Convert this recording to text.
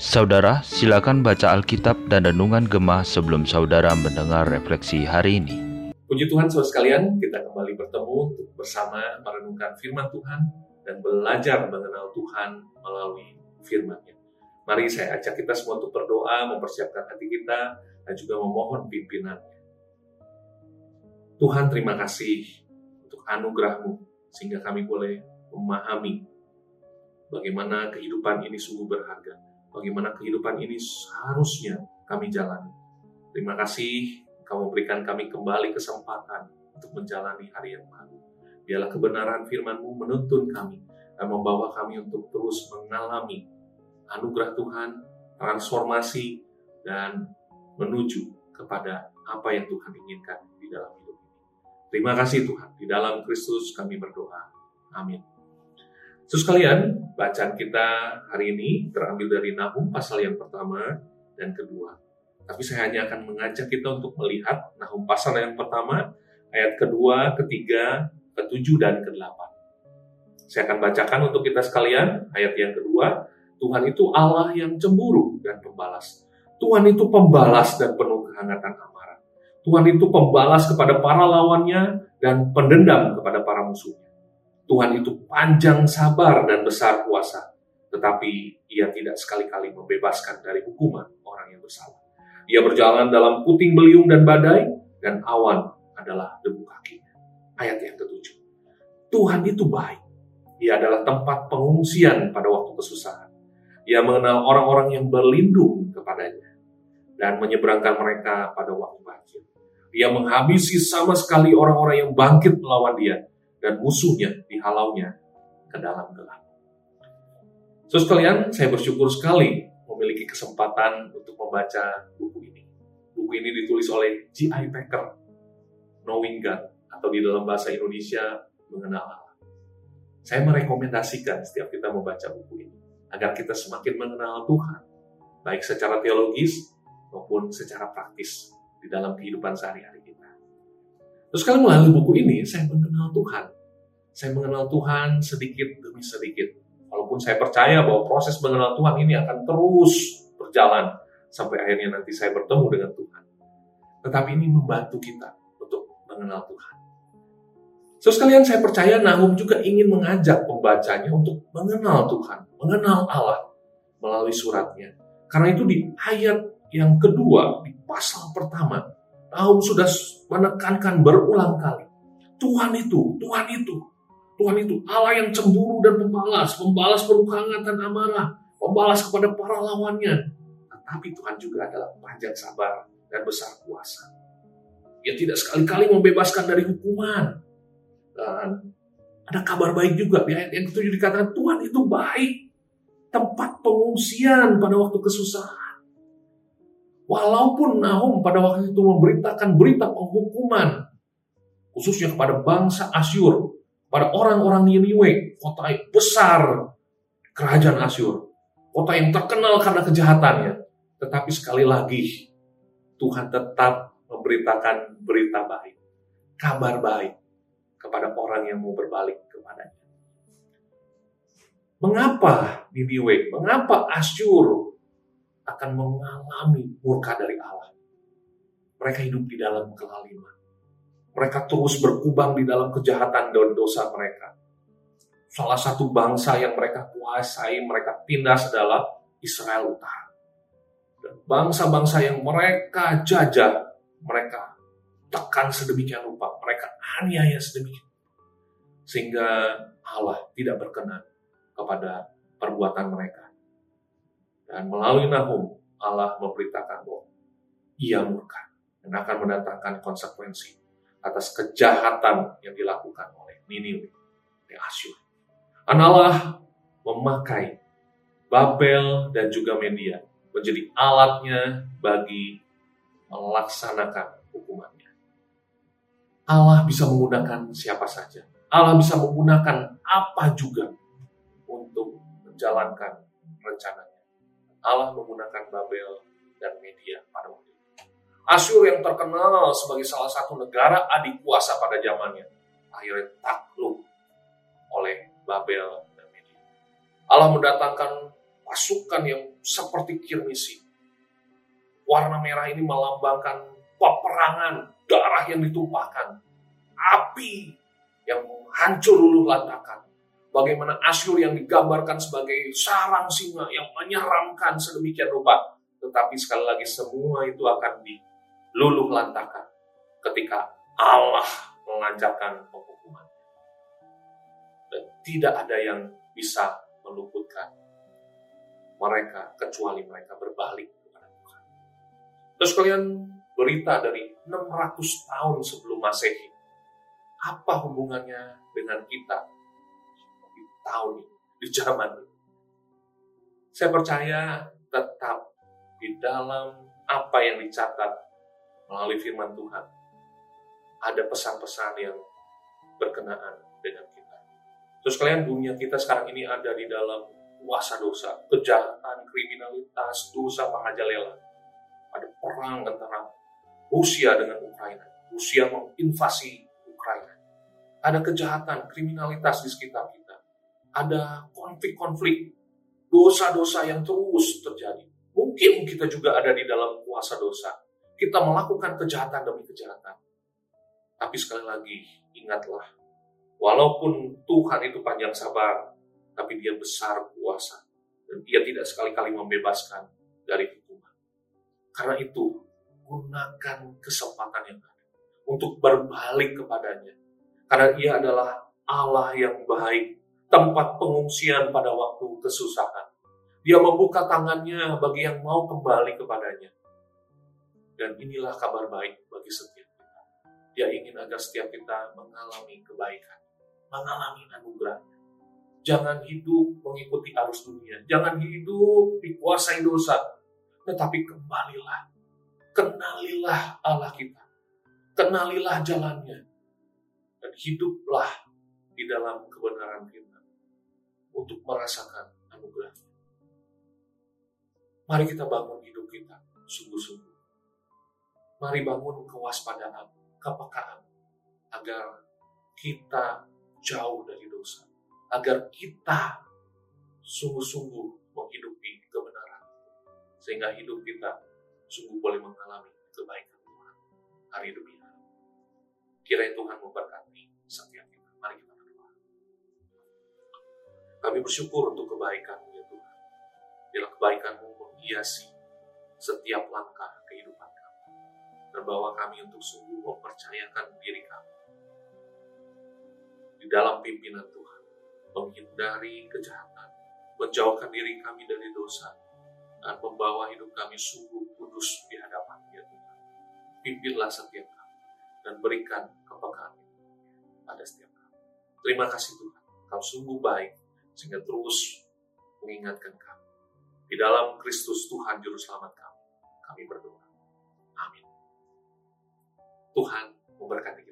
Saudara, silakan baca Alkitab dan Renungan Gemah sebelum saudara mendengar refleksi hari ini. Puji Tuhan saudara sekalian, kita kembali bertemu untuk bersama merenungkan firman Tuhan dan belajar mengenal Tuhan melalui firman-Nya. Mari saya ajak kita semua untuk berdoa, mempersiapkan hati kita, dan juga memohon pimpinannya. Tuhan terima kasih untuk anugerahmu, sehingga kami boleh memahami bagaimana kehidupan ini sungguh berharga bagaimana kehidupan ini seharusnya kami jalani. Terima kasih kamu berikan kami kembali kesempatan untuk menjalani hari yang baru. Biarlah kebenaran firman-Mu menuntun kami dan membawa kami untuk terus mengalami anugerah Tuhan, transformasi, dan menuju kepada apa yang Tuhan inginkan di dalam hidup ini. Terima kasih Tuhan, di dalam Kristus kami berdoa. Amin. Terus kalian, bacaan kita hari ini terambil dari Nahum pasal yang pertama dan kedua. Tapi saya hanya akan mengajak kita untuk melihat Nahum pasal yang pertama, ayat kedua, ketiga, ketujuh, dan kedelapan. Saya akan bacakan untuk kita sekalian ayat yang kedua. Tuhan itu Allah yang cemburu dan pembalas. Tuhan itu pembalas dan penuh kehangatan amarah. Tuhan itu pembalas kepada para lawannya dan pendendam kepada para musuhnya. Tuhan itu panjang sabar dan besar kuasa, tetapi ia tidak sekali-kali membebaskan dari hukuman orang yang bersalah. Ia berjalan dalam puting beliung dan badai, dan awan adalah debu kakinya. Ayat yang ketujuh. Tuhan itu baik. Ia adalah tempat pengungsian pada waktu kesusahan. Ia mengenal orang-orang yang berlindung kepadanya dan menyeberangkan mereka pada waktu banjir. Ia menghabisi sama sekali orang-orang yang bangkit melawan dia dan musuhnya dihalaunya ke dalam gelap. So sekalian, saya bersyukur sekali memiliki kesempatan untuk membaca buku ini. Buku ini ditulis oleh G.I. Packer, Knowing God, atau di dalam bahasa Indonesia, Mengenal Allah. Saya merekomendasikan setiap kita membaca buku ini, agar kita semakin mengenal Tuhan, baik secara teologis maupun secara praktis di dalam kehidupan sehari-hari Terus kalau melalui buku ini, saya mengenal Tuhan. Saya mengenal Tuhan sedikit demi sedikit. Walaupun saya percaya bahwa proses mengenal Tuhan ini akan terus berjalan sampai akhirnya nanti saya bertemu dengan Tuhan. Tetapi ini membantu kita untuk mengenal Tuhan. So sekalian saya percaya Nahum juga ingin mengajak pembacanya untuk mengenal Tuhan, mengenal Allah melalui suratnya. Karena itu di ayat yang kedua, di pasal pertama, Nahum sudah menekankan berulang kali. Tuhan itu, Tuhan itu, Tuhan itu Allah yang cemburu dan pembalas, pembalas penuh kehangatan amarah, pembalas kepada para lawannya. Tetapi Tuhan juga adalah panjang sabar dan besar kuasa. Ia tidak sekali-kali membebaskan dari hukuman. Dan ada kabar baik juga di yang ketujuh dikatakan Tuhan itu baik. Tempat pengungsian pada waktu kesusahan Walaupun Nahum pada waktu itu memberitakan berita penghukuman, khususnya kepada bangsa Asyur, pada orang-orang Niniwe, kota yang besar kerajaan Asyur, kota yang terkenal karena kejahatannya. Tetapi sekali lagi, Tuhan tetap memberitakan berita baik, kabar baik kepada orang yang mau berbalik kepadanya. Mengapa Niniwe? Mengapa Asyur akan mengalami murka dari Allah. Mereka hidup di dalam kelaliman. Mereka terus berkubang di dalam kejahatan dan dosa mereka. Salah satu bangsa yang mereka kuasai, mereka tindas adalah Israel Utara. Dan bangsa-bangsa yang mereka jajah, mereka tekan sedemikian rupa, mereka aniaya sedemikian. Sehingga Allah tidak berkenan kepada perbuatan mereka. Dan melalui Nahum, Allah memberitakan bahwa ia murka dan akan mendatangkan konsekuensi atas kejahatan yang dilakukan oleh Niniwe di Asyur. Dan Allah memakai Babel dan juga media menjadi alatnya bagi melaksanakan hukumannya. Allah bisa menggunakan siapa saja. Allah bisa menggunakan apa juga untuk menjalankan rencana Allah menggunakan Babel dan media pada waktu. Asyur yang terkenal sebagai salah satu negara adik kuasa pada zamannya, akhirnya takluk oleh Babel dan media. Allah mendatangkan pasukan yang seperti kirmisi. Warna merah ini melambangkan peperangan, darah yang ditumpahkan, api yang hancur luluh lantakan. Bagaimana Asyur yang digambarkan sebagai sarang singa yang menyeramkan sedemikian rupa. Tetapi sekali lagi semua itu akan diluluh lantakan ketika Allah melancarkan penghukuman. Dan tidak ada yang bisa meluputkan mereka kecuali mereka berbalik kepada Tuhan. Terus kalian berita dari 600 tahun sebelum Masehi. Apa hubungannya dengan kita tahun ini, di zaman ini. Saya percaya tetap di dalam apa yang dicatat melalui firman Tuhan, ada pesan-pesan yang berkenaan dengan kita. Terus kalian dunia kita sekarang ini ada di dalam kuasa dosa, kejahatan, kriminalitas, dosa pengajalela. Ada perang antara Rusia dengan Ukraina. Rusia menginvasi Ukraina. Ada kejahatan, kriminalitas di sekitar kita ada konflik-konflik, dosa-dosa yang terus terjadi. Mungkin kita juga ada di dalam kuasa dosa. Kita melakukan kejahatan demi kejahatan. Tapi sekali lagi, ingatlah, walaupun Tuhan itu panjang sabar, tapi dia besar kuasa. Dan dia tidak sekali-kali membebaskan dari hukuman. Karena itu, gunakan kesempatan yang ada untuk berbalik kepadanya. Karena ia adalah Allah yang baik tempat pengungsian pada waktu kesusahan. Dia membuka tangannya bagi yang mau kembali kepadanya. Dan inilah kabar baik bagi setiap kita. Dia ingin agar setiap kita mengalami kebaikan, mengalami anugerah. Jangan hidup mengikuti arus dunia. Jangan hidup dikuasai dosa. Tetapi kembalilah. Kenalilah Allah kita. Kenalilah jalannya. Dan hiduplah di dalam kebenaran kita untuk merasakan anugerah. Mari kita bangun hidup kita sungguh-sungguh. Mari bangun kewaspadaan, kepekaan, agar kita jauh dari dosa. Agar kita sungguh-sungguh menghidupi kebenaran. Sehingga hidup kita sungguh boleh mengalami kebaikan Tuhan hari demi hari. Kiranya Tuhan memberkati setiap kita. Mari kita kami bersyukur untuk kebaikan-Mu ya Tuhan. Biarlah kebaikan-Mu menghiasi setiap langkah. Dan bawa kami untuk sungguh mempercayakan diri kami. Di dalam pimpinan Tuhan. Menghindari kejahatan. Menjauhkan diri kami dari dosa. Dan membawa hidup kami sungguh kudus di hadapan ya Tuhan. Pimpinlah setiap kami. Dan berikan kepekaan pada setiap kami. Terima kasih Tuhan. Kau sungguh baik sehingga terus mengingatkan kami. Di dalam Kristus Tuhan Juru Selamat kami, kami berdoa. Tuhan memberkati kita.